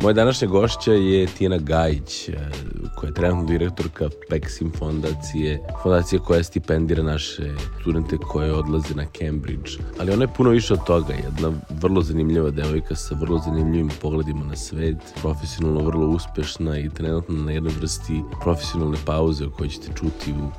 Moja današnja gošća je Tijena Gajić, e, koja je trenutno direktorka Pexim fondacije, fondacije koja stipendira naše studente koje odlaze na Cambridge. Ali ona je puno više od toga, jedna vrlo zanimljiva devojka sa vrlo zanimljivim pogledima na svet, profesionalno vrlo uspešna i trenutno na jednoj vrsti profesionalne pauze o kojoj ćete čuti u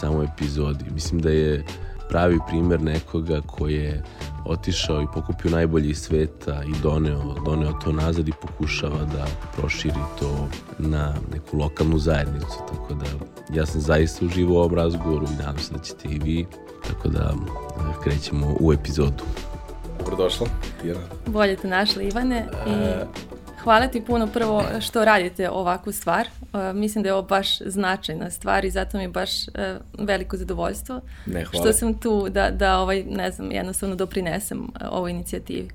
samoj epizodi. Mislim da je pravi primer nekoga koji je otišao i pokupio najbolji iz sveta i doneo, doneo to nazad i pokušava da proširi to na neku lokalnu zajednicu. Tako da ja sam zaista uživao u ovom razgovoru i nadam se da ćete i vi. Tako da krećemo u epizodu. Dobrodošla, Tijana. Bolje te našli, Ivane. I e, Hvala ti puno prvo što radite ovakvu stvar. Uh, mislim da je ovo baš značajna stvar i zato mi je baš uh, veliko zadovoljstvo ne, hvala. što sam tu da, da ovaj, ne znam, jednostavno doprinesem uh, ovoj inicijativi.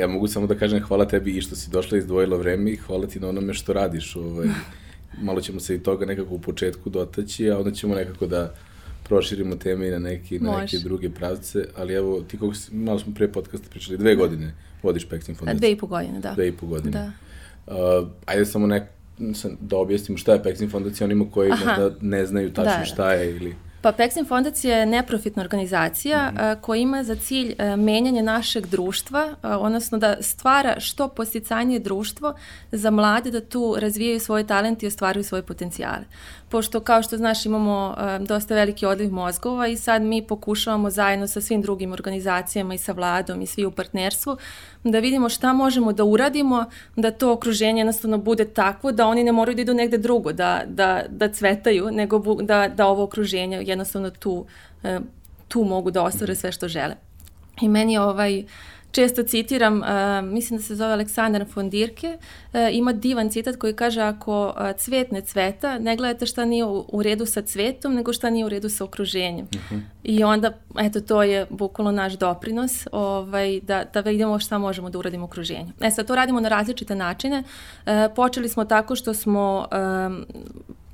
Ja mogu samo da kažem hvala tebi i što si došla i izdvojila vreme i hvala ti na onome što radiš. Ovaj, malo ćemo se i toga nekako u početku dotaći, a onda ćemo nekako da proširimo teme i na neki, na neke druge pravce, ali evo, ti kako si, malo smo pre podcasta pričali, dve godine vodiš Peksin fondaciju. Dve i po godine, da. Dve i po godine. Da. Uh, ajde samo nek, da objasnimo šta je Peksin fondacija onima koji da ne znaju tačno da, šta je ili... Pa Peksin fondacija je neprofitna organizacija mm -hmm. koja ima za cilj a, menjanje našeg društva, a, odnosno da stvara što posticajnije društvo za mlade da tu razvijaju svoje talente i ostvaruju svoje potencijale pošto kao što znaš imamo uh, dosta veliki odliv mozgova i sad mi pokušavamo zajedno sa svim drugim organizacijama i sa vladom i svi u partnerstvu da vidimo šta možemo da uradimo da to okruženje jednostavno bude takvo da oni ne moraju da idu negde drugo da, da, da cvetaju nego da, da ovo okruženje jednostavno tu, uh, tu mogu da ostvare sve što žele. I meni je ovaj uh, često citiram, uh, mislim da se zove Aleksandar von Dirke, uh, ima divan citat koji kaže ako uh, cvet ne cveta, ne gledajte šta nije u, u redu sa cvetom, nego šta nije u redu sa okruženjem. Uh mhm. -huh. I onda, eto, to je bukvalno naš doprinos, ovaj, da, da vidimo šta možemo da uradimo u okruženju. E sad, to radimo na različite načine. Uh, počeli smo tako što smo um,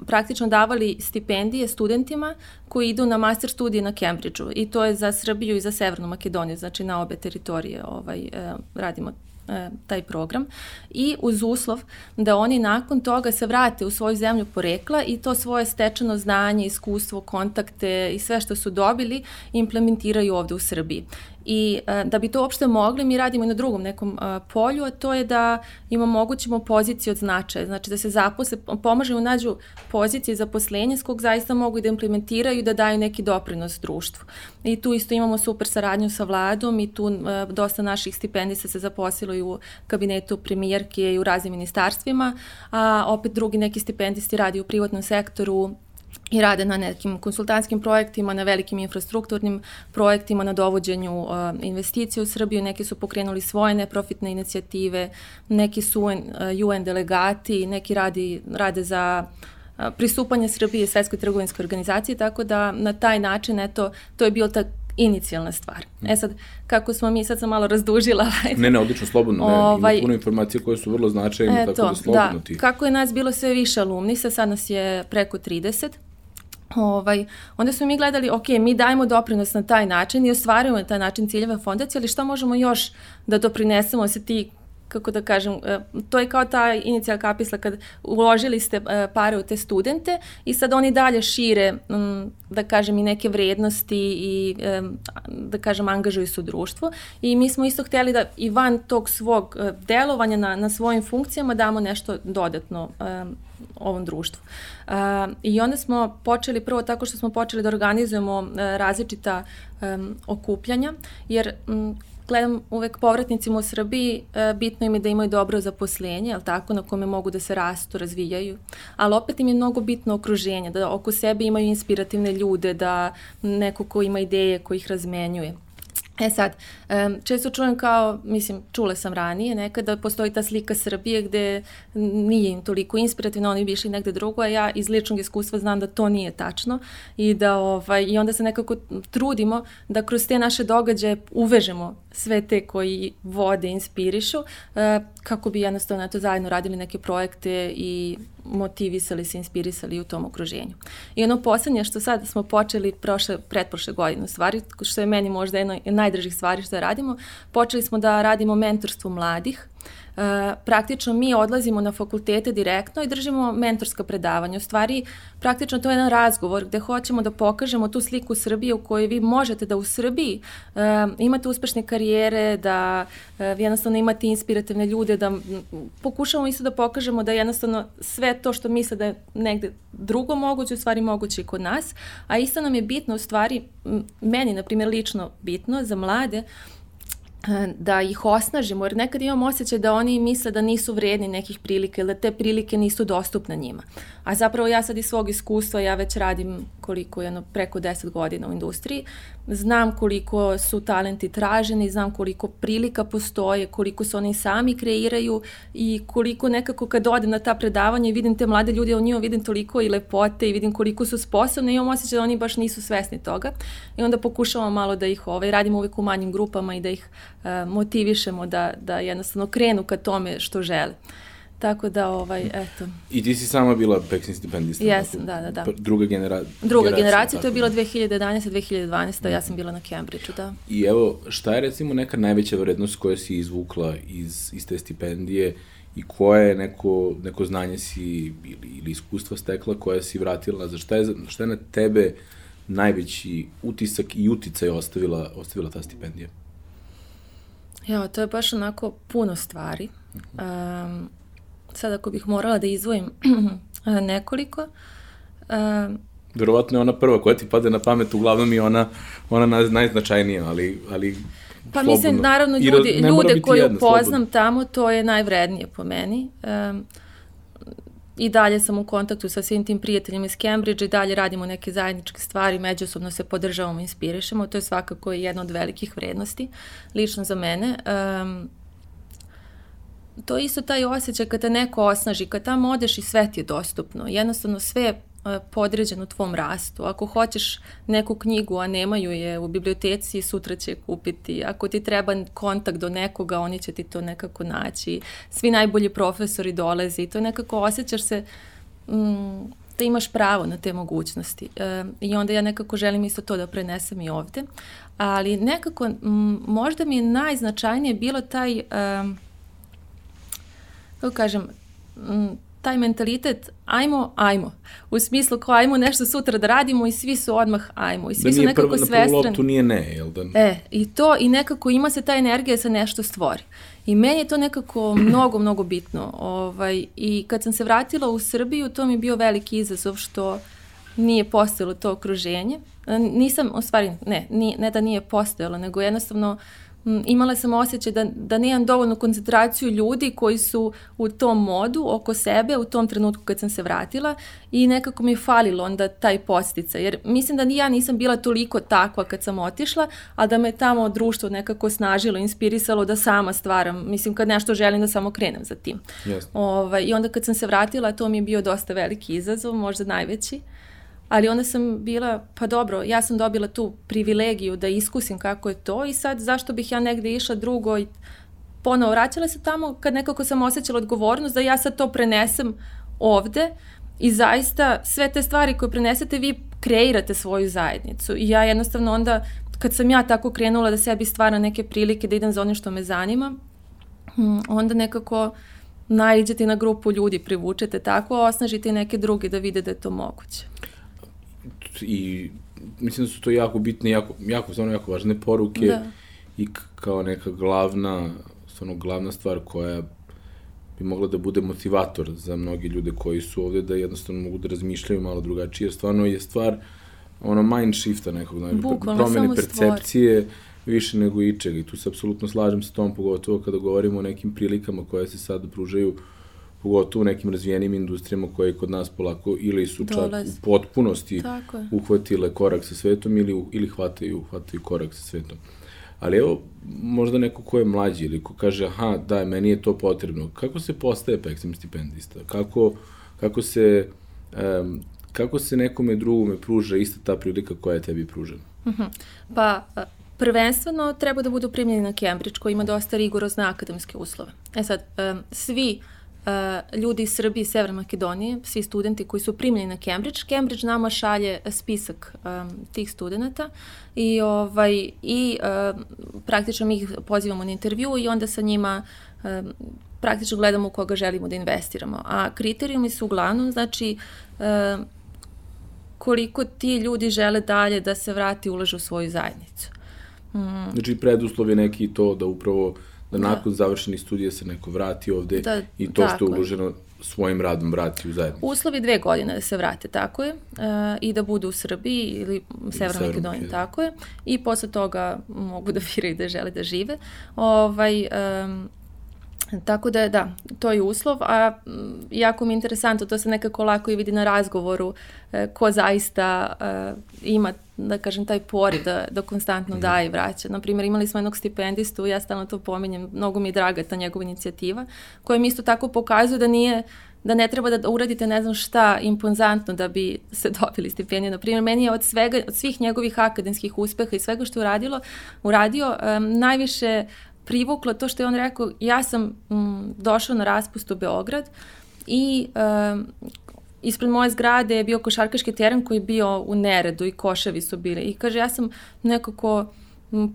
praktično davali stipendije studentima koji idu na master studije na Cambridgeu i to je za Srbiju i za Severnu Makedoniju, znači na obe teritorije ovaj, eh, radimo e, taj program i uz uslov da oni nakon toga se vrate u svoju zemlju porekla i to svoje stečeno znanje, iskustvo, kontakte i sve što su dobili implementiraju ovde u Srbiji. I e, da bi to uopšte mogli, mi radimo i na drugom nekom e, polju, a to je da im omogućimo pozicije od značaja, znači da se zaposle, pomažemo nađu pozicije zaposlenja s kog zaista mogu da implementiraju i da daju neki doprinos društvu. I tu isto imamo super saradnju sa vladom i tu e, dosta naših stipendisa se zaposlilo i u kabinetu premijerke i u raznim ministarstvima, a opet drugi neki stipendisti radi u privatnom sektoru, i rade na nekim konsultantskim projektima, na velikim infrastrukturnim projektima, na dovođenju uh, investicija u Srbiju. Neki su pokrenuli svoje neprofitne inicijative, neki su UN, uh, UN delegati, neki radi, rade za uh, pristupanje Srbije Svetskoj trgovinskoj organizaciji, tako da na taj način, eto, to je bio ta inicijalna stvar. E sad, kako smo mi, sad sam malo razdužila. ne, ne, odlično, slobodno. Ne, ovaj, ima puno informacije koje su vrlo značajne, tako da slobodno da, ti. Kako je nas bilo sve više alumnisa, sad nas je preko 30, Ovaj, onda smo mi gledali, ok, mi dajemo doprinos na taj način i ostvarujemo na taj način ciljeve fondacije, ali šta možemo još da doprinesemo se ti kako da kažem, e, to je kao ta inicijal kapisla kad uložili ste e, pare u te studente i sad oni dalje šire, da kažem, i neke vrednosti i e, da kažem, angažuju se u društvu i mi smo isto hteli da i van tog svog delovanja na, na svojim funkcijama damo nešto dodatno ovom društvu. I onda smo počeli prvo tako što smo počeli da organizujemo različita okupljanja, jer gledam uvek povratnicima u Srbiji, e, bitno im je da imaju dobro zaposlenje, jel tako, na kome mogu da se rastu, razvijaju, ali opet im je mnogo bitno okruženje, da oko sebe imaju inspirativne ljude, da neko ko ima ideje, ko ih razmenjuje. E sad, često čujem kao, mislim, čule sam ranije nekada, postoji ta slika Srbije gde nije im toliko inspirativno, oni bi išli negde drugo, a ja iz ličnog iskustva znam da to nije tačno i da ovaj, i onda se nekako trudimo da kroz te naše događaje uvežemo sve te koji vode, inspirišu, e, kako bi jednostavno eto, zajedno radili neke projekte i motivisali se, inspirisali u tom okruženju. I ono poslednje što sad smo počeli prošle, pretprošle godine, stvari, što je meni možda jedno od najdržih stvari što radimo, počeli smo da radimo mentorstvo mladih, E, praktično mi odlazimo na fakultete direktno i držimo mentorska predavanja. U stvari, praktično to je jedan razgovor gde hoćemo da pokažemo tu sliku Srbije u kojoj vi možete da u Srbiji uh, imate uspešne karijere, da uh, vi jednostavno imate inspirativne ljude, da pokušamo isto da pokažemo da jednostavno sve to što misle da je negde drugo moguće, u stvari moguće i kod nas, a isto nam je bitno, u stvari, meni, na primjer, lično bitno za mlade, E, da ih osnažimo, jer nekad imam osjećaj da oni misle da nisu vredni nekih prilika ili da te prilike nisu dostupne njima. A zapravo ja sad iz svog iskustva, ja već radim koliko, jedno, preko 10 godina u industriji, znam koliko su talenti traženi, znam koliko prilika postoje, koliko se oni sami kreiraju i koliko nekako kad odem na ta predavanja i vidim te mlade ljude, u njima vidim toliko i lepote i vidim koliko su sposobni i imam osjećaj da oni baš nisu svesni toga i onda pokušavamo malo da ih ovaj, radimo uvijek u manjim grupama i da ih uh, motivišemo da, da jednostavno krenu ka tome što žele. Tako da, ovaj, eto. I ti si sama bila Peksin stipendista? Jesam, da, da, da. Druga genera Druga generacija, to je bilo 2011-2012, da. ja sam bila na Cambridgeu, da. I evo, šta je recimo neka najveća vrednost koja si izvukla iz, iz te stipendije i koje neko, neko znanje si ili, ili iskustva stekla koja si vratila, za šta je, šta je na tebe najveći utisak i uticaj ostavila, ostavila ta stipendija? Ja, to je baš onako puno stvari. Um, sad ako bih morala da izvojim nekoliko, um, Verovatno je ona prva koja ti pade na pamet, uglavnom je ona, ona najznačajnija, ali, ali Pa slobodno. mislim, naravno, ljudi, ljude koje upoznam slobodno. tamo, to je najvrednije po meni. Um, I dalje sam u kontaktu sa svim tim prijateljima iz Cambridge i dalje radimo neke zajedničke stvari, međusobno se podržavamo, inspirišemo. To je svakako jedna od velikih vrednosti, lično za mene. Um, to je isto taj osjećaj kad te neko osnaži, kad tamo odeš i sve ti je dostupno. Jednostavno sve E, podređen u tvom rastu. Ako hoćeš neku knjigu, a nemaju je u biblioteci, sutra će kupiti. Ako ti treba kontakt do nekoga, oni će ti to nekako naći. Svi najbolji profesori dolaze i to nekako osjećaš se mm, da imaš pravo na te mogućnosti. E, I onda ja nekako želim isto to da prenesem i ovde. Ali nekako, m, možda mi je najznačajnije bilo taj, e, kako kažem, taj mentalitet ajmo, ajmo. U smislu kao ajmo nešto sutra da radimo i svi su odmah ajmo. I svi da su nekako prvo, svestrani. Na prvu loptu nije ne, jel da? E, i to, i nekako ima se ta energija da se nešto stvori. I meni je to nekako mnogo, mnogo bitno. Ovaj, I kad sam se vratila u Srbiju, to mi je bio veliki izazov što nije postojalo to okruženje. Nisam, u stvari, ne, nije, ne da nije postojalo, nego jednostavno uh, imala sam osjećaj da, da nemam dovoljnu koncentraciju ljudi koji su u tom modu oko sebe u tom trenutku kad sam se vratila i nekako mi je falilo onda taj postica. Jer mislim da ni ja nisam bila toliko takva kad sam otišla, a da me tamo društvo nekako snažilo, inspirisalo da sama stvaram. Mislim kad nešto želim da samo krenem za tim. Yes. Ovaj, I onda kad sam se vratila to mi je bio dosta veliki izazov, možda najveći. Ali onda sam bila, pa dobro, ja sam dobila tu privilegiju da iskusim kako je to i sad zašto bih ja negde išla drugo i ponovo vraćala se tamo kad nekako sam osjećala odgovornost da ja sad to prenesem ovde i zaista sve te stvari koje prenesete vi kreirate svoju zajednicu. I ja jednostavno onda kad sam ja tako krenula da sebi stvara neke prilike da idem za onim što me zanima, hm, onda nekako naiđete na grupu ljudi, privučete tako, osnažite neke druge da vide da je to moguće i mislim da su to jako bitne, jako, jako, stvarno jako važne poruke da. i kao neka glavna, stvarno glavna stvar koja bi mogla da bude motivator za mnogi ljude koji su ovde, da jednostavno mogu da razmišljaju malo drugačije. Stvarno je stvar ono mind shifta nekog, znači, promene percepcije stvar. više nego ičega i tu se apsolutno slažem sa tom, pogotovo kada govorimo o nekim prilikama koje se sad pružaju uh, pogotovo u nekim razvijenim industrijama koje kod nas polako ili su Dolaz. čak u potpunosti uhvatile korak sa svetom ili, ili hvataju, hvataju korak sa svetom. Ali evo, možda neko ko je mlađi ili ko kaže, aha, da, meni je to potrebno. Kako se postaje Peksim stipendista? Kako, kako se... Um, kako se nekome drugome pruža ista ta prilika koja je tebi pružena? Uh mhm. -huh. Pa, prvenstveno treba da budu primljeni na Cambridge koji ima dosta rigorozne akademske uslove. E sad, um, svi uh, ljudi iz Srbije i Severne Makedonije, svi studenti koji su primljeni na Cambridge, Cambridge nama šalje spisak um, tih studenta i, ovaj, i uh, praktično mi ih pozivamo na intervju i onda sa njima um, praktično gledamo koga želimo da investiramo. A kriterijumi su uglavnom, znači, uh, koliko ti ljudi žele dalje da se vrati i ulaže u svoju zajednicu. Mm. Znači preduslov je neki to da upravo da. nakon da. završenih studija se neko vrati ovde da, i to što je uloženo svojim radom vrati u zajednicu. Uslovi dve godine da se vrate, tako je, uh, i da budu u Srbiji ili Severnoj Makedoniji, tako je, i posle toga mogu da viraju da žele da žive. Ovaj, um, Tako da, da, to je uslov, a jako mi je interesantno, to se nekako lako i vidi na razgovoru e, ko zaista e, ima, da kažem, taj poriv da, da konstantno mm. daje i vraća. Naprimjer, imali smo jednog stipendistu, ja stalno to pominjem, mnogo mi je draga ta njegova inicijativa, koja mi isto tako pokazuje da nije da ne treba da uradite ne znam šta imponzantno da bi se dobili stipendiju. Naprimjer, meni je od, svega, od svih njegovih akademskih uspeha i svega što je uradilo, uradio, um, najviše privuklo to što je on rekao, ja sam m, došao na raspust u Beograd i um, ispred moje zgrade je bio košarkaški teren koji je bio u neredu i koševi su bili. I kaže, ja sam nekako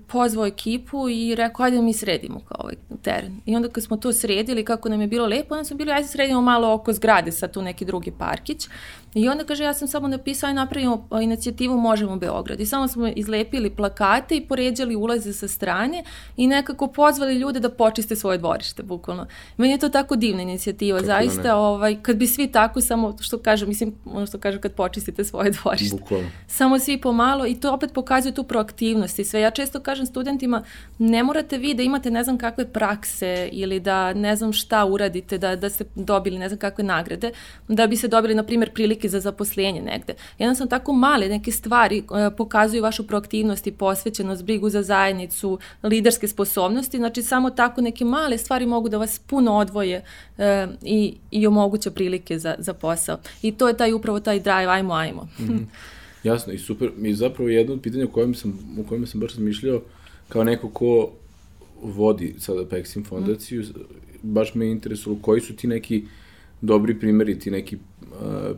pozvao ekipu i rekao, ajde da mi sredimo kao ovaj teren. I onda kad smo to sredili, kako nam je bilo lepo, onda smo bili, ajde sredimo malo oko zgrade, sa tu neki drugi parkić. I onda kaže, ja sam samo napisao i napravimo inicijativu Možemo Beograd. I samo smo izlepili plakate i poređali ulaze sa strane i nekako pozvali ljude da počiste svoje dvorište, bukvalno. Meni je to tako divna inicijativa, Kako zaista, ne? ovaj, kad bi svi tako samo, što kažem, mislim, ono što kažem, kad počistite svoje dvorište. Bukvalno. Samo svi pomalo i to opet pokazuje tu proaktivnost i sve. Ja često kažem studentima, ne morate vi da imate ne znam kakve prakse ili da ne znam šta uradite, da, da ste dobili ne znam kakve nagrade, da bi se dobili, na primjer, prilike za zaposlenje negde. Jednostavno tako male neke stvari e, pokazuju vašu proaktivnost i posvećenost, brigu za zajednicu, liderske sposobnosti, znači samo tako neke male stvari mogu da vas puno odvoje e, i, i omoguće prilike za, za posao. I to je taj upravo taj drive, ajmo, ajmo. Mm -hmm. Jasno i super. Mi zapravo jedno od pitanja o kojem sam, o kojem sam baš razmišljao kao neko ko vodi sada Pexim fondaciju, mm. baš me interesuju koji su ti neki dobri primeri, ti neki uh,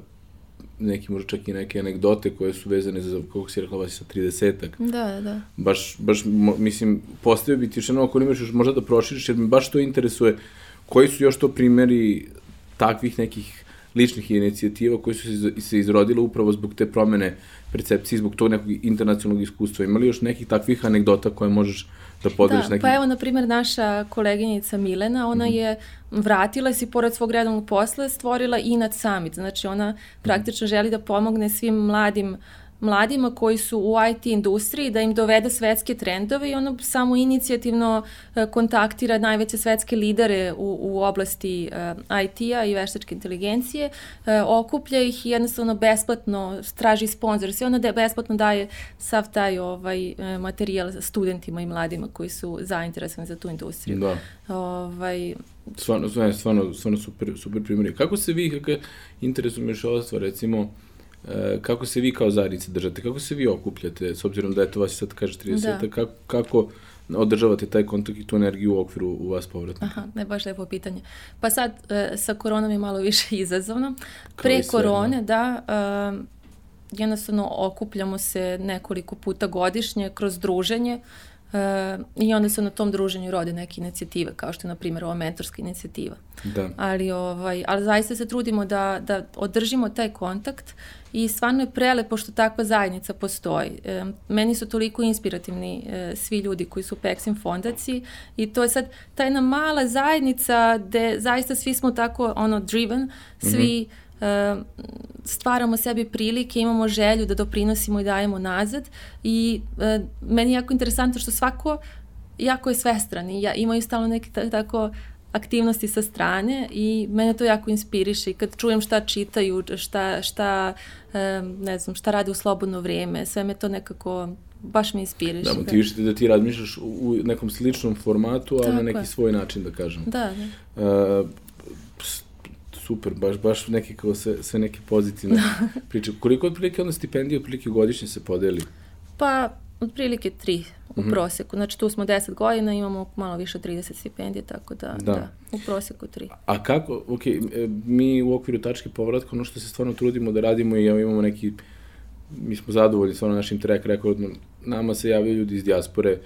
neki možda čak i neke anegdote koje su vezane za, kako si rekla, vas sa 30-ak. Da, da. Baš, baš, mislim, postavio bi ti još jedno, ako imaš još možda da proširiš, jer me baš to interesuje, koji su još to primeri takvih nekih ličnih inicijativa koje su se izrodile upravo zbog te promene percepcije, zbog tog nekog internacionalnog iskustva. Ima li još nekih takvih anegdota koje možeš da podeliš? Da, neki... pa evo, na primjer, naša koleginica Milena, ona mm -hmm. je vratila se i pored svog redovnog posla stvorila Inat Summit. Znači, ona praktično želi da pomogne svim mladim uh, mladima koji su u IT industriji, da im dovede svetske trendove i ono samo inicijativno e, kontaktira najveće svetske lidere u, u oblasti e, IT-a i veštačke inteligencije, uh, okuplja ih i jednostavno besplatno traži sponsor. Sve ona da besplatno daje sav taj ovaj, materijal studentima i mladima koji su zainteresovani za tu industriju. Da. Ovaj, stvarno, stvarno, stvarno, stvarno super, super primjer. Kako se vi, kako interesuješ ova stvar, recimo, E, kako se vi kao zajednica držate, kako se vi okupljate, s obzirom da eto vas sad kaže 30, da. kako, kako održavate taj kontakt i tu energiju u okviru u vas povratnika? Aha, ne baš lepo pitanje. Pa sad, e, sa koronom je malo više izazovno. Pre korone, da, e, jednostavno okupljamo se nekoliko puta godišnje kroz druženje, E, I onda se na tom druženju rode neke inicijative, kao što je, na primjer, ova mentorska inicijativa. Da. Ali, ovaj, ali zaista se trudimo da, da održimo taj kontakt i stvarno je prelepo što takva zajednica postoji. E, meni su toliko inspirativni e, svi ljudi koji su u Pexim fondaciji i to je sad ta jedna mala zajednica gde zaista svi smo tako ono driven, svi mm -hmm stvaramo sebi prilike, imamo želju da doprinosimo i dajemo nazad i e, meni je jako interesantno što svako jako je svestran i ja, imaju stalno neke tako aktivnosti sa strane i mene to jako inspiriše i kad čujem šta čitaju, šta, šta, e, ne znam, šta rade u slobodno vrijeme, sve me to nekako baš me inspiriše. Da, motiviše te da ti razmišljaš u nekom sličnom formatu, ali na neki je. svoj način, da kažem. Da, da. Uh, super, baš, baš neki kao sve, sve neke pozitivne priče. Koliko otprilike onda stipendije otprilike godišnje se podeli? Pa, otprilike tri u mm -hmm. proseku. Znači tu smo 10 godina, imamo malo više od 30 stipendije, tako da, da. da u proseku tri. A kako, ok, e, mi u okviru tačke povratka, ono što se stvarno trudimo da radimo i imamo neki, mi smo zadovoljni sa ono našim track recordom, nama se javljaju ljudi iz dijaspore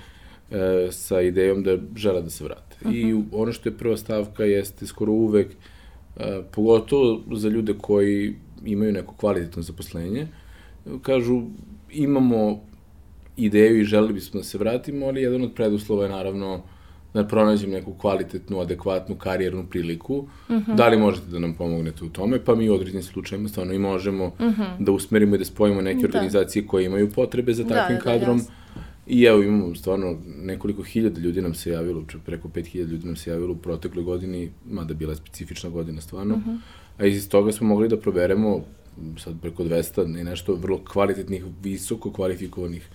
e, sa idejom da žele da se vrate. Uh -huh. I mhm. ono što je prva stavka jeste skoro uvek, e, pogotovo za ljude koji imaju neko kvalitetno zaposlenje, kažu imamo ideju i želeli bismo da se vratimo, ali jedan od preduslova je naravno da pronađem neku kvalitetnu, adekvatnu karijernu priliku. Uh mhm. -huh. Da li možete da nam pomognete u tome? Pa mi u određenim slučajima stvarno i možemo uh mhm. -huh. da usmerimo i da spojimo neke da. organizacije koje imaju potrebe za da, takvim da, da, kadrom. Da, I evo imamo stvarno nekoliko hiljada ljudi nam se javilo, preko 5000 ljudi nam se javilo u protekloj godini, mada bila specifična godina stvarno. Uh mhm. -huh. A iz toga smo mogli da proberemo sad preko 200 i nešto vrlo kvalitetnih, visoko kvalifikovanih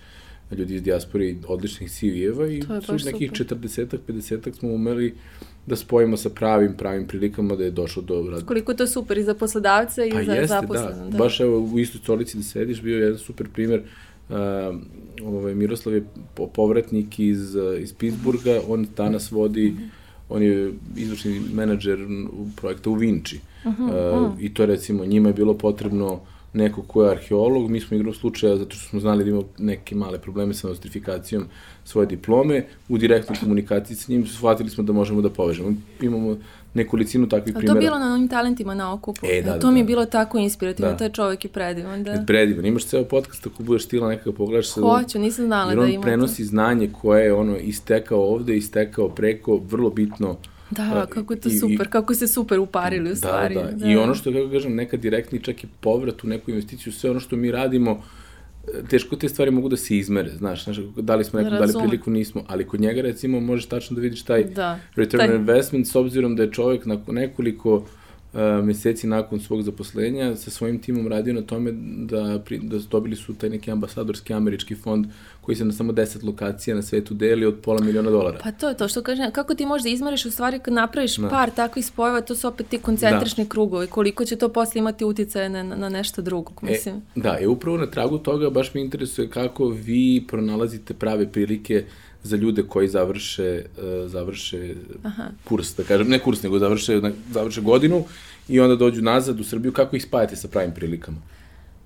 ljudi iz dijaspore i odličnih CV-eva i su nekih 40-ak, 50-ak smo umeli da spojimo sa pravim, pravim prilikama da je došlo do rada. Koliko je to super i za poslodavca i pa za jeste. Da. da. Baš evo u istoj stolici da sediš bio je jedan super primer Uh, ovaj, Miroslav je povratnik iz, iz Pittsburgha, on danas vodi, on je izvršni menadžer projekta u Vinci. Uh -huh, uh, I to recimo njima je bilo potrebno neko ko je arheolog, mi smo igrali slučaja zato što smo znali da ima neke male probleme sa nostrifikacijom svoje diplome, u direktnoj komunikaciji sa njim shvatili smo da možemo da povežemo. Imamo nekolicinu takvih primjera. A to bilo na onim talentima na okupu. E, da, da, to da, mi je da. bilo tako inspirativno, da. taj čovjek je predivan. Da. E, predivan, imaš ceo podcast ako budeš stila nekako pogledaš se. Hoću, nisam znala da ima. Jer on prenosi to. znanje koje je ono istekao ovde, istekao preko, vrlo bitno Da, kako je to I, super, i, kako se super uparili u da, stvari. Da, da, da. I ono što, kako kažem, neka direktni čak i povrat u neku investiciju, sve ono što mi radimo, teško te stvari mogu da se izmere, znaš, znaš da li smo neku dali priliku, nismo, ali kod njega recimo možeš tačno da vidiš taj da. return taj... on investment s obzirom da je čovjek na nekoliko uh, meseci nakon svog zaposlenja sa svojim timom radio na tome da, pri, da dobili su taj neki ambasadorski američki fond koji se na samo 10 lokacija na svetu deli od pola miliona dolara. Pa to je to što kažem, kako ti možda izmeriš u stvari kad napraviš da. par takvih spojeva, to su opet ti koncentrični da. krugovi, koliko će to posle imati uticaje na, na nešto drugo, e, mislim. E, da, i upravo na tragu toga baš me interesuje kako vi pronalazite prave prilike za ljude koji završe, uh, završe Aha. kurs, da kažem, ne kurs, nego završe, završe godinu i onda dođu nazad u Srbiju, kako ih spajate sa pravim prilikama?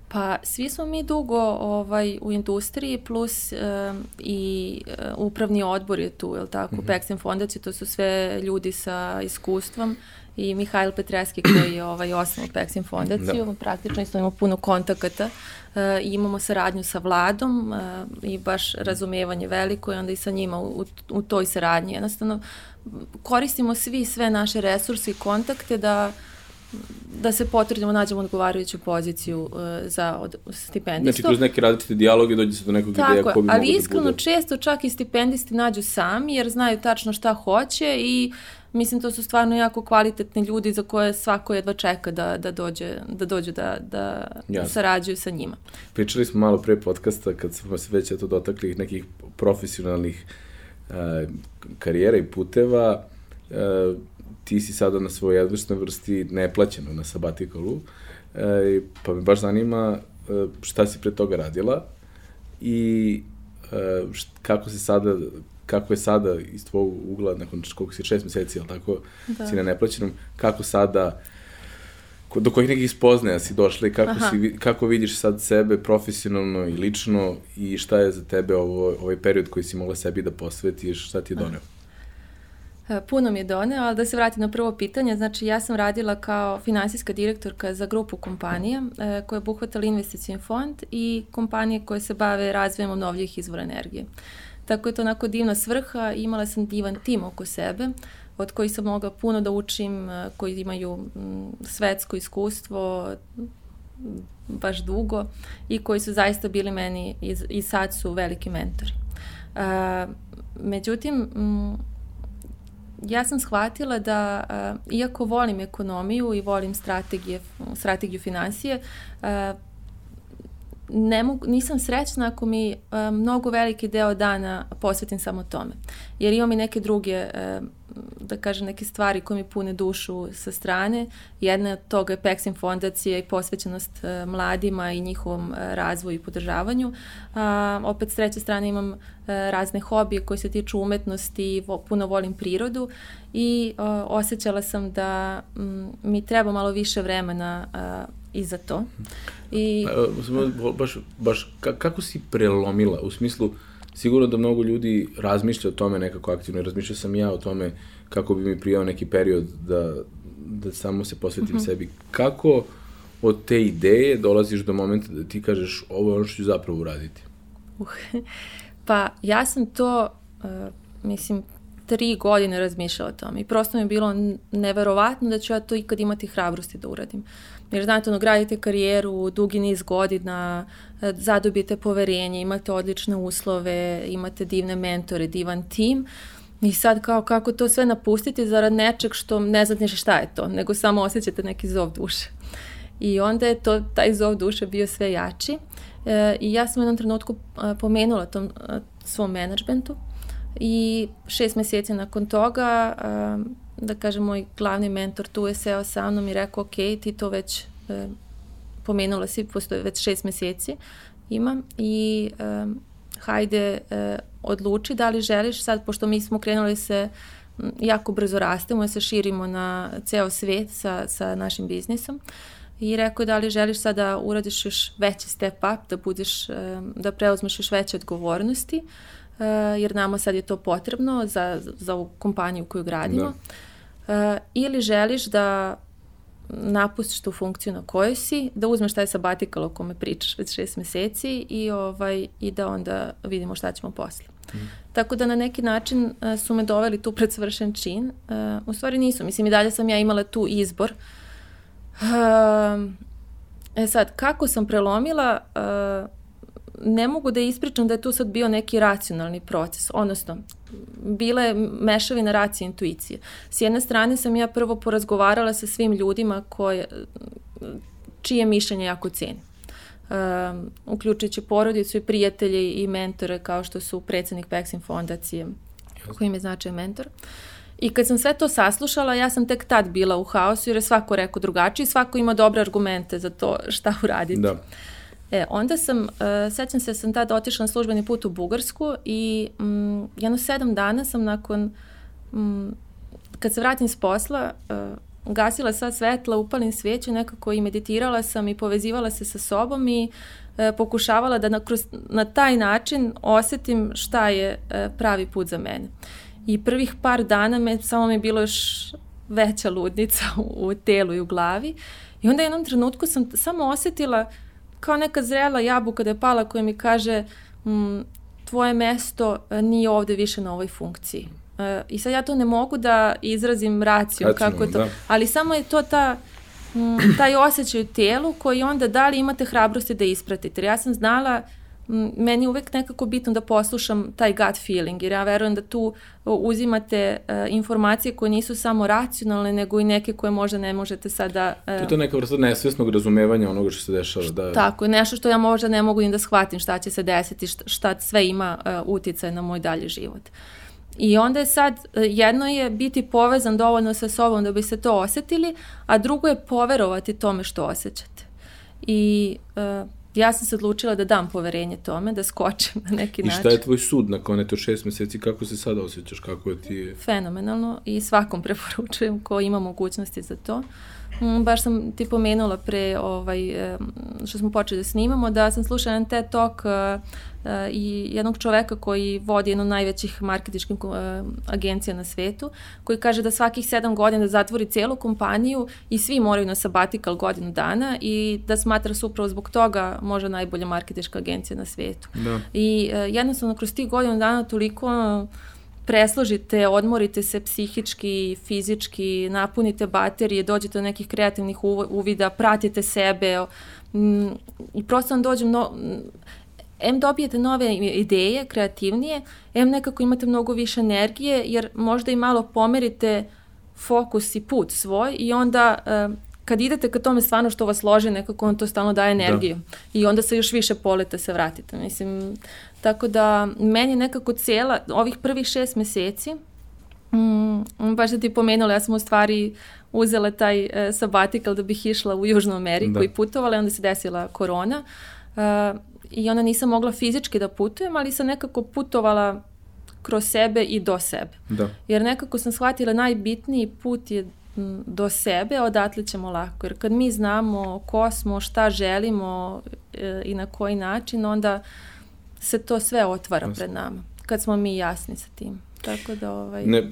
Pa svi smo mi dugo ovaj, u industriji plus um, i uh, upravni odbor je tu, je li tako, mm -hmm. Pexim fondaciju, to su sve ljudi sa iskustvom i Mihajl Petreski koji je ovaj, osnovno Pexim fondaciju, da. praktično isto imamo puno kontakata uh, i imamo saradnju sa vladom uh, i baš razumevanje veliko i onda i sa njima u, u toj saradnji. Jednostavno koristimo svi sve naše resurse i kontakte da da se potrudimo, nađemo odgovarajuću poziciju uh, za od, stipendistu. Znači, kroz neke različite dijaloge dođe se do nekog Tako ideja ko bi ali da iskreno da bude. često čak i stipendisti nađu sami, jer znaju tačno šta hoće i mislim to su stvarno jako kvalitetni ljudi za koje svako jedva čeka da, da, dođe, da dođu da, da Jasne. sarađuju sa njima. Pričali smo malo pre podcasta kad smo se već eto dotakli nekih profesionalnih uh, karijera i puteva. Uh, ti si sada na svojoj jedvrstnoj vrsti neplaćeno na sabatikalu, e, pa me baš zanima e, šta si pre toga radila i e, št, kako se sada kako je sada iz tvojeg ugla, nakon koliko si šest meseci, ali tako, da. si na neplaćenom, kako sada, do kojih nekih spoznaja si došla i kako, si, kako vidiš sad sebe profesionalno i lično i šta je za tebe ovo, ovaj period koji si mogla sebi da posvetiš, šta ti je doneo? Aha. E, puno mi je doneo, ali da se vratim na prvo pitanje, znači ja sam radila kao finansijska direktorka za grupu kompanija e, koja je obuhvatala investicijni fond i kompanije koje se bave razvojem obnovljivih izvora energije. Tako je to onako divna svrha, imala sam divan tim oko sebe, od kojih sam mogla puno da učim, e, koji imaju svetsko iskustvo, baš dugo i koji su zaista bili meni i, i sad su veliki mentori. Međutim, ja sam shvatila da, uh, iako volim ekonomiju i volim strategije, strategiju financije, uh, ne mogu, nisam srećna ako mi uh, mnogo veliki deo dana posvetim samo tome. Jer imam i neke druge, uh, da kažem, neke stvari koje mi pune dušu sa strane. Jedna od toga je Peksim fondacija i posvećenost uh, mladima i njihovom uh, razvoju i podržavanju. A, opet s treće strane imam uh, razne hobije koje se tiču umetnosti vo, puno volim prirodu i uh, osjećala sam da um, mi treba malo više vremena uh, i za to. I... Pa, baš, baš, kako si prelomila, u smislu, sigurno da mnogo ljudi razmišlja o tome nekako aktivno, razmišljao sam ja o tome kako bi mi prijao neki period da, da samo se posvetim mhm. -huh. sebi. Kako od te ideje dolaziš do momenta da ti kažeš ovo je ono što ću zapravo uraditi? Uh, pa ja sam to, uh, mislim, tri godine razmišljala o tome i prosto mi je bilo neverovatno da ću ja to ikad imati hrabrosti da uradim. Jer znate, ono, gradite karijeru dugi niz godina, e, zadobijete poverenje, imate odlične uslove, imate divne mentore, divan tim, I sad kao kako to sve napustiti zarad nečeg što ne znate šta je to, nego samo osjećate neki zov duše. I onda je to, taj zov duše bio sve jači. E, I ja sam u jednom trenutku e, pomenula tom e, svom menadžmentu i šest meseci nakon toga e, da kažem, moj glavni mentor tu je seo sa mnom i rekao, ok, ti to već e, pomenula si, postoje već šest meseci imam i e, hajde e, odluči da li želiš sad, pošto mi smo krenuli se jako brzo rastemo se širimo na ceo svet sa, sa našim biznisom i rekao da li želiš sad da uradiš još veći step up, da budeš, e, da preuzmeš još veće odgovornosti, e, jer nama sad je to potrebno za, za kompaniju koju gradimo. Da ili želiš da napustiš tu funkciju na kojoj si, da uzmeš taj sabatikal o kome pričaš već šest meseci i, ovaj, i da onda vidimo šta ćemo posle. Mm. Tako da na neki način uh, su me doveli tu pred svršen čin. Uh, u stvari nisu. Mislim i dalje sam ja imala tu izbor. Uh, e sad, kako sam prelomila, uh, ne mogu da ispričam da je tu sad bio neki racionalni proces, odnosno bila je mešavina racije i intuicije. S jedne strane sam ja prvo porazgovarala sa svim ljudima koje, čije mišljenje jako cenim. Um, uključujući porodicu i prijatelje i mentore kao što su predsednik Peksin fondacije, koji im je značaj mentor. I kad sam sve to saslušala, ja sam tek tad bila u haosu jer je svako rekao drugačije i svako ima dobre argumente za to šta uraditi. Da. E, onda sam, uh, sećam se, sam tada otišla na službeni put u Bugarsku i um, jedno sedam dana sam nakon, um, kad se vratim s posla, uh, gasila sva svetla, upalim sveću nekako i meditirala sam i povezivala se sa sobom i uh, pokušavala da na, kroz, na taj način osetim šta je uh, pravi put za mene. I prvih par dana me, samo mi je bilo još veća ludnica u, u telu i u glavi. I onda jednom trenutku sam samo osetila uh, kao neka zrela jabuka da je pala koja mi kaže mm, tvoje mesto e, nije ovde više na ovoj funkciji. E, I sad ja to ne mogu da izrazim racijom kako je to, da. ali samo je to ta mm, taj osjećaj u telu koji onda da li imate hrabrosti da ispratite. Jer ja sam znala meni je uvek nekako bitno da poslušam taj gut feeling, jer ja verujem da tu uzimate uh, informacije koje nisu samo racionalne, nego i neke koje možda ne možete sada... Uh, to je to neka vrsta nesvesnog razumevanja onoga što se dešava. Da... Tako, nešto što ja možda ne mogu ni da shvatim šta će se desiti, šta, šta sve ima uh, uticaj na moj dalji život. I onda je sad, jedno je biti povezan dovoljno sa sobom da biste to osetili, a drugo je poverovati tome što osjećate. I uh, ja sam se odlučila da dam poverenje tome, da skočim na neki način. I šta je tvoj sud nakon eto šest meseci, kako se sada osjećaš, kako je ti... Fenomenalno i svakom preporučujem ko ima mogućnosti za to. Mm, baš sam ti pomenula pre ovaj, što smo počeli da snimamo, da sam slušala jedan TED Talk uh, i jednog čoveka koji vodi jednu najvećih marketičkih uh, agencija na svetu, koji kaže da svakih sedam godina zatvori celu kompaniju i svi moraju na sabatikal godinu dana i da smatra se upravo zbog toga možda najbolja marketička agencija na svetu. Da. I uh, jednostavno kroz tih godinu dana toliko presložite, odmorite se psihički, fizički, napunite baterije, dođete do nekih kreativnih uvida, pratite sebe i prosto vam dođe mno, em dobijete nove ideje, kreativnije, em nekako imate mnogo više energije, jer možda i malo pomerite fokus i put svoj i onda kad idete ka tome stvarno što vas loži, nekako on to stalno daje da. energiju. Da. I onda se još više polete se vratite. Mislim, tako da meni nekako cijela, ovih prvih šest meseci, mm, baš da ti pomenula, ja sam u stvari uzela taj uh, sabatikal da bih išla u Južnu Ameriku da. i putovala i onda se desila korona. Uh, I onda nisam mogla fizički da putujem, ali sam nekako putovala kroz sebe i do sebe. Da. Jer nekako sam shvatila najbitniji put je do sebe, odatle ćemo lako. Jer kad mi znamo ko smo, šta želimo e, i na koji način, onda se to sve otvara Jasne. pred nama. Kad smo mi jasni sa tim. Tako da, ovaj... Ne,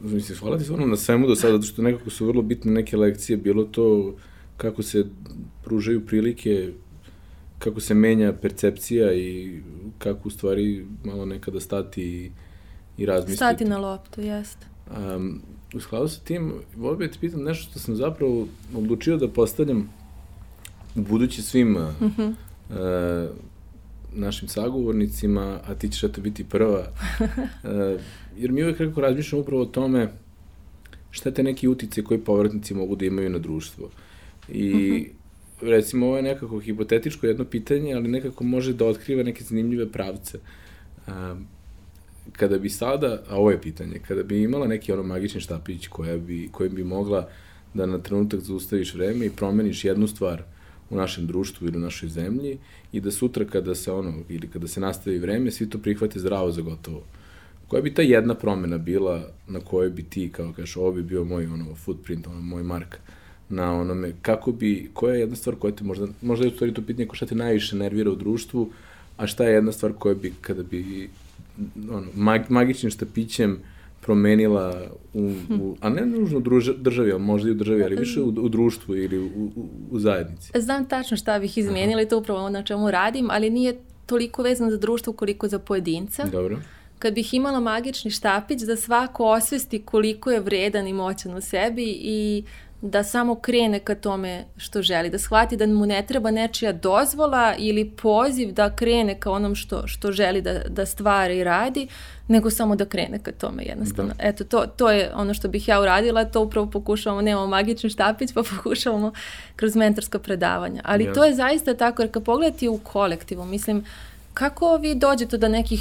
mislim, hvala ti stvarno na svemu do sada, zato što nekako su vrlo bitne neke lekcije, bilo to kako se pružaju prilike, kako se menja percepcija i kako u stvari malo nekada stati i, i razmisliti. Stati na loptu, jeste. Um, u skladu sa tim, volio bih da te pitam nešto što sam zapravo odlučio da postavljam u budući svim -hmm. uh, našim sagovornicima, a ti ćeš eto biti prva. Uh, jer mi uvek kako razmišljamo upravo o tome šta te neki utice koji povratnici mogu da imaju na društvo. I mm -hmm. Recimo ovo je nekako hipotetičko jedno pitanje, ali nekako može da otkriva neke zanimljive pravce. Uh, kada bi sada, a ovo je pitanje, kada bi imala neki ono magični štapić koja bi, kojim bi mogla da na trenutak zaustaviš vreme i promeniš jednu stvar u našem društvu ili u našoj zemlji i da sutra kada se ono, ili kada se nastavi vreme, svi to prihvate zdravo za gotovo. Koja bi ta jedna promena bila na kojoj bi ti, kao kažeš, ovo bi bio moj ono, footprint, ono, moj mark na onome, kako bi, koja je jedna stvar koja te možda, možda je u stvari to pitanje šta te najviše nervira u društvu, a šta je jedna stvar koja bi, kada bi ono, mag, magičnim štapićem promenila u, u a ne nužno u druž, državi, ali možda i u državi, ali više u, u društvu ili u, u, u zajednici. Znam tačno šta bih izmenila i to upravo ono na čemu radim, ali nije toliko vezano za društvo koliko za pojedinca. Dobro. Kad bih imala magični štapić da svako osvesti koliko je vredan i moćan u sebi i da samo krene ka tome što želi, da shvati da mu ne treba nečija dozvola ili poziv da krene ka onom što, što želi da, da stvara i radi, nego samo da krene ka tome jednostavno. Da. Eto, to, to je ono što bih ja uradila, to upravo pokušavamo, nemamo magični štapić, pa pokušavamo kroz mentorska predavanja. Ali yes. to je zaista tako, jer kad pogledati u kolektivu, mislim, kako vi dođete do nekih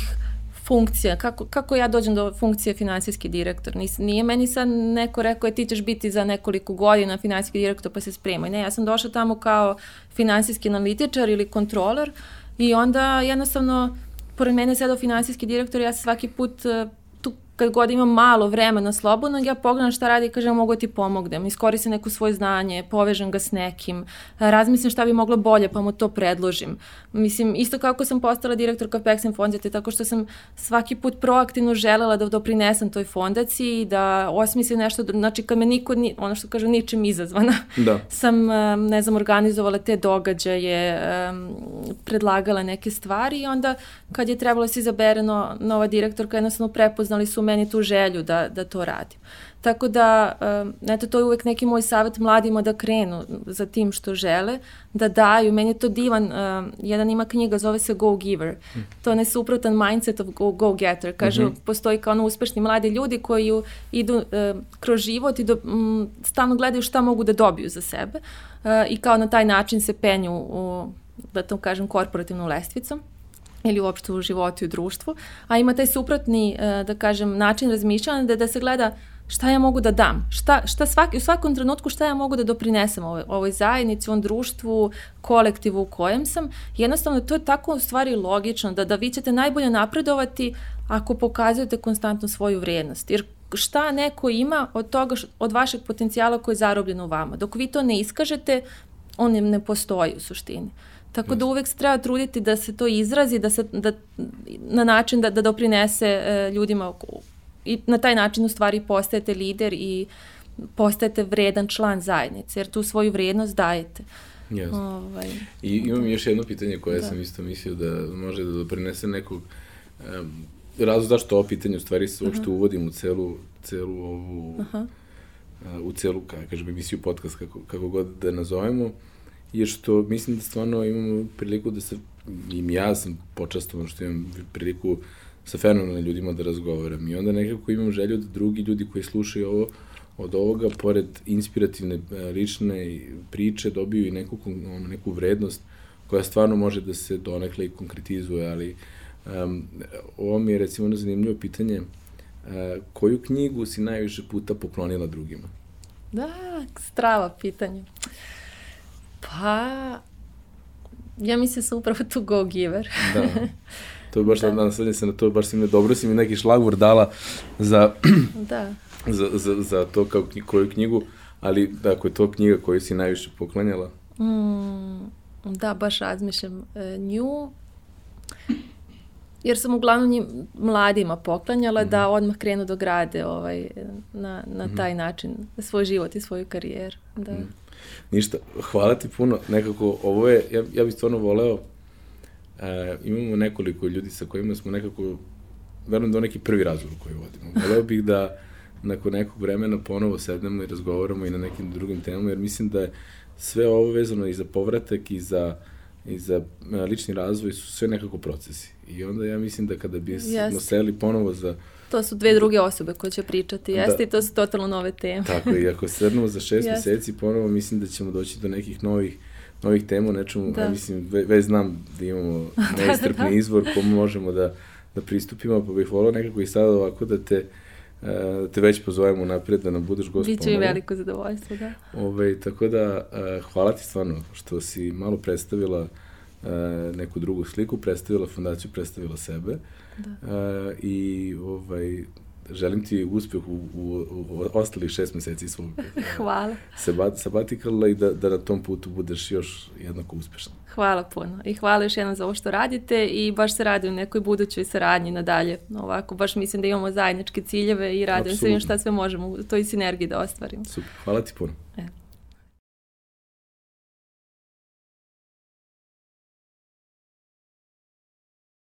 funkcija, kako, kako ja dođem do funkcije finansijski direktor. Nis, nije meni sad neko rekao je ti ćeš biti za nekoliko godina finansijski direktor pa se spremaj. Ne, ja sam došla tamo kao finansijski analitičar ili kontroler i onda jednostavno pored mene sedao finansijski direktor, ja se svaki put kad god imam malo vremena slobodnog, ja pogledam šta radi i kažem mogu da ti pomognem, iskoristim neko svoje znanje, povežem ga s nekim, razmislim šta bi moglo bolje pa mu to predložim. Mislim, isto kako sam postala direktorka Pexen fondate, tako što sam svaki put proaktivno želela da doprinesem toj fondaciji, da osmislim nešto, znači kad me niko, ni, ono što kažem, ničim izazvana, da. sam, ne znam, organizovala te događaje, predlagala neke stvari i onda kad je trebalo da se izabere no, nova direktorka, jednostavno prepoznali su meni tu želju da, da to radim. Tako da, um, eto, to je uvek neki moj savjet mladima da krenu za tim što žele, da daju. Meni je to divan, um, jedan ima knjiga, zove se Go Giver. Mm. To je nesuprotan mindset of go, go getter. Kaže, mm -hmm. postoji kao ono uspešni mladi ljudi koji idu uh, kroz život i do, um, stalno gledaju šta mogu da dobiju za sebe uh, i kao na taj način se penju u, da to kažem, korporativnu lestvicu ili uopšte u životu i u društvu, a ima taj suprotni, e, da kažem, način razmišljanja da, da se gleda šta ja mogu da dam, šta, šta svaki, u svakom trenutku šta ja mogu da doprinesem ovoj, ovoj zajednici, ovom društvu, kolektivu u kojem sam. Jednostavno, to je tako u stvari logično, da, da vi ćete najbolje napredovati ako pokazujete konstantno svoju vrednost. Jer šta neko ima od toga, od vašeg potencijala koji je zarobljen u vama. Dok vi to ne iskažete, on ne postoji u suštini. Tako da uvek se treba truditi da se to izrazi, da se, da, na način da, da doprinese e, ljudima i na taj način u stvari postajete lider i postajete vredan član zajednice, jer tu svoju vrednost dajete. Yes. Ovaj. I imam još jedno pitanje koje da. sam isto mislio da može da doprinese nekog um, razlog zašto ovo pitanje u stvari se uopšte uvodim u celu, celu ovu -huh. uh, u celu, kako kažem, emisiju podcast, kako, kako god da nazovemo, je što mislim da stvarno imamo priliku da se, i ja sam počastovan što imam priliku sa fenomenalnim ljudima da razgovaram i onda nekako imam želju da drugi ljudi koji slušaju ovo od ovoga, pored inspirativne e, lične priče, dobiju i neku, ono, neku vrednost koja stvarno može da se donekle i konkretizuje, ali um, ovo mi je recimo ono zanimljivo pitanje, uh, koju knjigu si najviše puta poklonila drugima? Da, strava pitanje. Pa, ja mislim da sam upravo tu go giver. da. To je baš, da. nasledim se na to, baš si mi dobro si mi neki šlagvor dala za, da. za, za, za to kao knji, koju knjigu, ali da, ako je to knjiga koju si najviše poklanjala? Mm, da, baš razmišljam. E, nju, jer sam uglavnom njim, mladima poklanjala mm -hmm. da mhm. odmah krenu do grade ovaj, na, na mm -hmm. taj način svoj život i svoju karijeru. Da. Mm. Ništa, hvala ti puno. Nekako, ovo je, ja, ja bih stvarno voleo, e, imamo nekoliko ljudi sa kojima smo nekako, verujem da je neki prvi razgovor koji vodimo. Voleo bih da nakon nekog vremena ponovo sednemo i razgovaramo i na nekim drugim temama, jer mislim da je sve ovo vezano i za povratak i za, i za e, lični razvoj su sve nekako procesi. I onda ja mislim da kada bi smo seli ponovo za To su dve druge osobe koje će pričati, da. jeste, da. i to su totalno nove teme. Tako, i ako sednemo za šest meseci ponovo, mislim da ćemo doći do nekih novih novih tema, nečemu, da. ja mislim, ve, već znam da imamo nestrpni da, da, da. izvor komu možemo da, da pristupimo, pa bih volao nekako i sada ovako da te, uh, te već pozovemo napred, da nam budeš gost Biće mi veliko zadovoljstvo, da. Ove, tako da, uh, hvala ti stvarno što si malo predstavila uh, neku drugu sliku, predstavila fondaciju, predstavila sebe. Da. I ovaj, želim ti uspeh u, u, u ostalih šest meseci svog Hvala. Sabat, sabatikala i da, da na tom putu budeš još jednako uspešan. Hvala puno i hvala još jednom za ovo što radite i baš se radim nekoj budućoj saradnji nadalje. Ovako, baš mislim da imamo zajedničke ciljeve i radim se šta sve možemo u toj sinergiji da ostvarimo. Super, hvala ti puno.